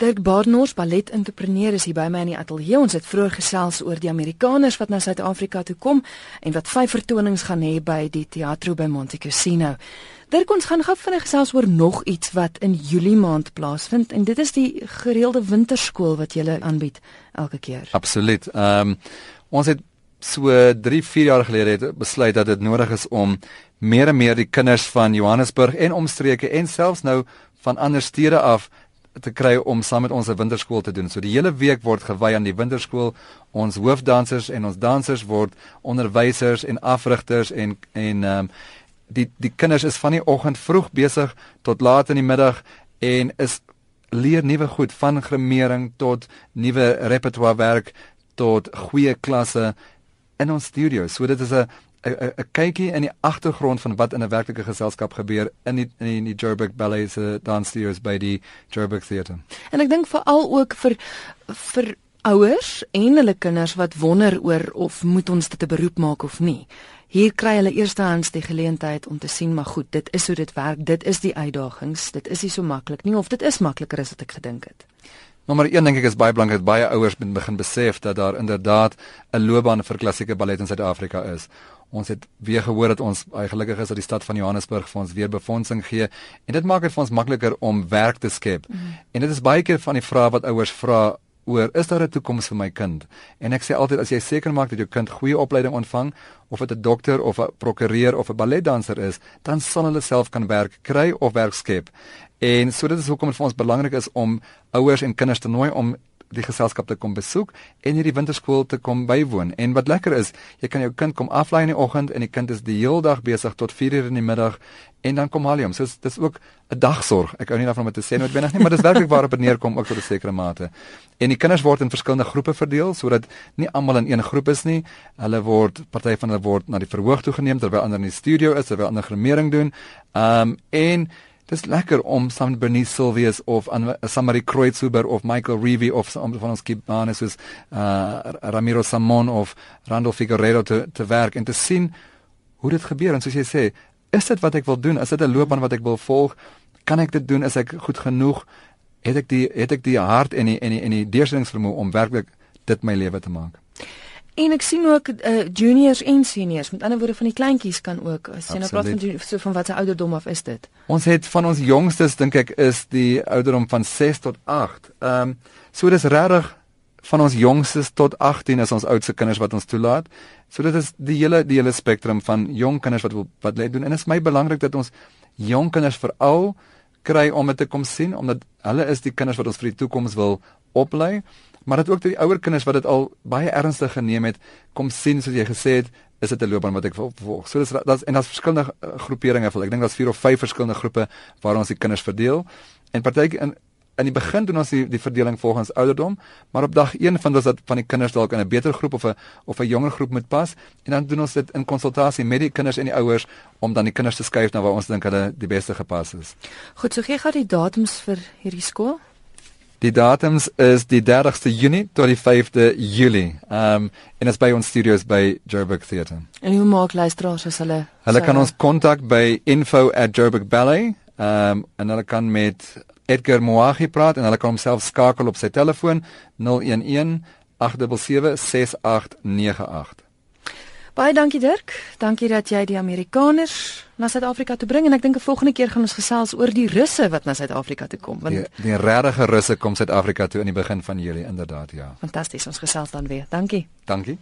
Dirk Barnard, balletentrepreneur is hier by my in die ateljee. Ons het vroeër gesels oor die Amerikaners wat na Suid-Afrika toe kom en wat vyf vertonings gaan hê by die Teatro by Monte Cassino. Dirk, ons gaan gou vinnig gesels oor nog iets wat in Julie maand plaasvind en dit is die gereelde winterskool wat jy aanbied elke keer. Absoluut. Ehm um, ons het so 3, 4 jaar gelede het besluit dat dit nodig is om meer en meer die kinders van Johannesburg en omstreke en selfs nou van ander stede af te kry om saam met ons 'n winterskool te doen. So die hele week word gewy aan die winterskool. Ons hoofdansers en ons dansers word onderwysers en afrigters en en ehm um, die die kinders is van die oggend vroeg besig tot laat in die middag en is leer nuwe goed van grimering tot nuwe repertoire werk tot goeie klasse in ons studio. So dit is 'n 'n kykie in die agtergrond van wat in 'n werklike geselskap gebeur in die in die Joburg Ballet se dansstudios by die Joburg Theatre. En ek dink veral ook vir vir ouers en hulle kinders wat wonder oor of moet ons dit 'n beroep maak of nie. Hier kry hulle eerstehands die geleentheid om te sien maar goed, dit is hoe dit werk, dit is die uitdagings, dit is nie so maklik nie of dit is makliker as wat ek gedink het. Nommer 1 dink ek is baie belangrik dat baie ouers begin besef dat daar inderdaad 'n loopbaan vir klassieke ballet in Suid-Afrika is. Ons het weer gehoor dat ons baie gelukkig is dat die stad van Johannesburg vir ons weer befondsing gee en dit maak dit vir ons makliker om werk te skep. Mm. En dit is baie keer van die vrae wat ouers vra oor is daar 'n toekoms vir my kind? En ek sê altyd as jy seker maak dat jou kind goeie opleiding ontvang of dit 'n dokter of 'n prokureur of 'n balletdanser is, dan sal hulle self kan werk kry of werk skep. En so dit is hoekom dit vir ons belangrik is om ouers en kinders te nooi om die geselskap te kom besoek en hierdie winterskool te kom bywoon. En wat lekker is, jy kan jou kind kom aflaai in die oggend en die kind is die hele dag besig tot 4:00 in die middag en dan kom haal hom. So dis ook 'n dagsorg. Ek hou nie daarvan om te sê noodwendig nie, maar dis werklik waar op neerkom ook tot 'n sekere mate. En die kinders word in verskillende groepe verdeel sodat nie almal in een groep is nie. Hulle word party van hulle word na die verhoog toe geneem terwyl ander in die studio is, terwyl ander grimering doen. Ehm um, en Dis lekker om saam met Bernice Silvius of aan Samari Kreutzhuber of Michael Reevy of saam van ons kibanes soos uh Ramiro Samon of Randolph Figueredo te te werk en te sien hoe dit gebeur en soos jy sê, is dit wat ek wil doen? Is dit 'n loopbaan wat ek wil volg? Kan ek dit doen? Is ek goed genoeg? Het ek die het ek die hart en die en die en die deursettingsvermoë om werklik dit my lewe te maak? En ek sien ook uh, juniors en seniors. Met ander woorde van die kleintjies kan ook as jy nou praat van so van watter ouderdom af is dit? Ons het van ons jongstes dink ek is die ouderdom van 6 tot 8. Ehm um, so dis regtig van ons jongstes tot 18 is ons oudste kinders wat ons toelaat. So dit is die hele die hele spektrum van jong kinders wat wil wat lê doen en dit is my belangrik dat ons jong kinders veral kry om dit te kom sien omdat hulle is die kinders wat ons vir die toekoms wil oplei maar dit ook die ouer kinders wat dit al baie ernstig geneem het kom sien soos jy gesê het is dit 'n loopbaan wat ek wil volg. So dis daar's en daar's verskillende uh, groeperinge vir ek dink daar's 4 of 5 verskillende groepe waar ons die kinders verdeel en partyke in in die begin doen ons die, die verdeling volgens ouderdom, maar op dag 1 vind ons dat van die kinders dalk in 'n beter groep of 'n of 'n jonger groep moet pas en dan doen ons dit in konsultasie met die kinders en die ouers om dan die kinders te skuif na waar ons dink hulle die beste gepas is. Goed, so gee gou die datums vir hierdie skool. Die datums is die 30ste Junie tot die 5de Julie. Ehm um, en dit is by ons studios by Joburg Theatre. En hoe maak luisteraars as hulle Hulle kan ons kontak by info@joburgballet. Ehm um, en hulle kan met Edgar Moagi praat en hulle kan homself skakel op sy telefoon 011 877 6898. Baie dankie Dirk. Dankie dat jy die Amerikaners na Suid-Afrika toe bring en ek dink 'n volgende keer gaan ons gesels oor die Russe wat na Suid-Afrika toe kom want die, die regte Russe kom Suid-Afrika toe in die begin van Julie inderdaad ja. Fantasties, ons gesels dan weer. Dankie. Dankie.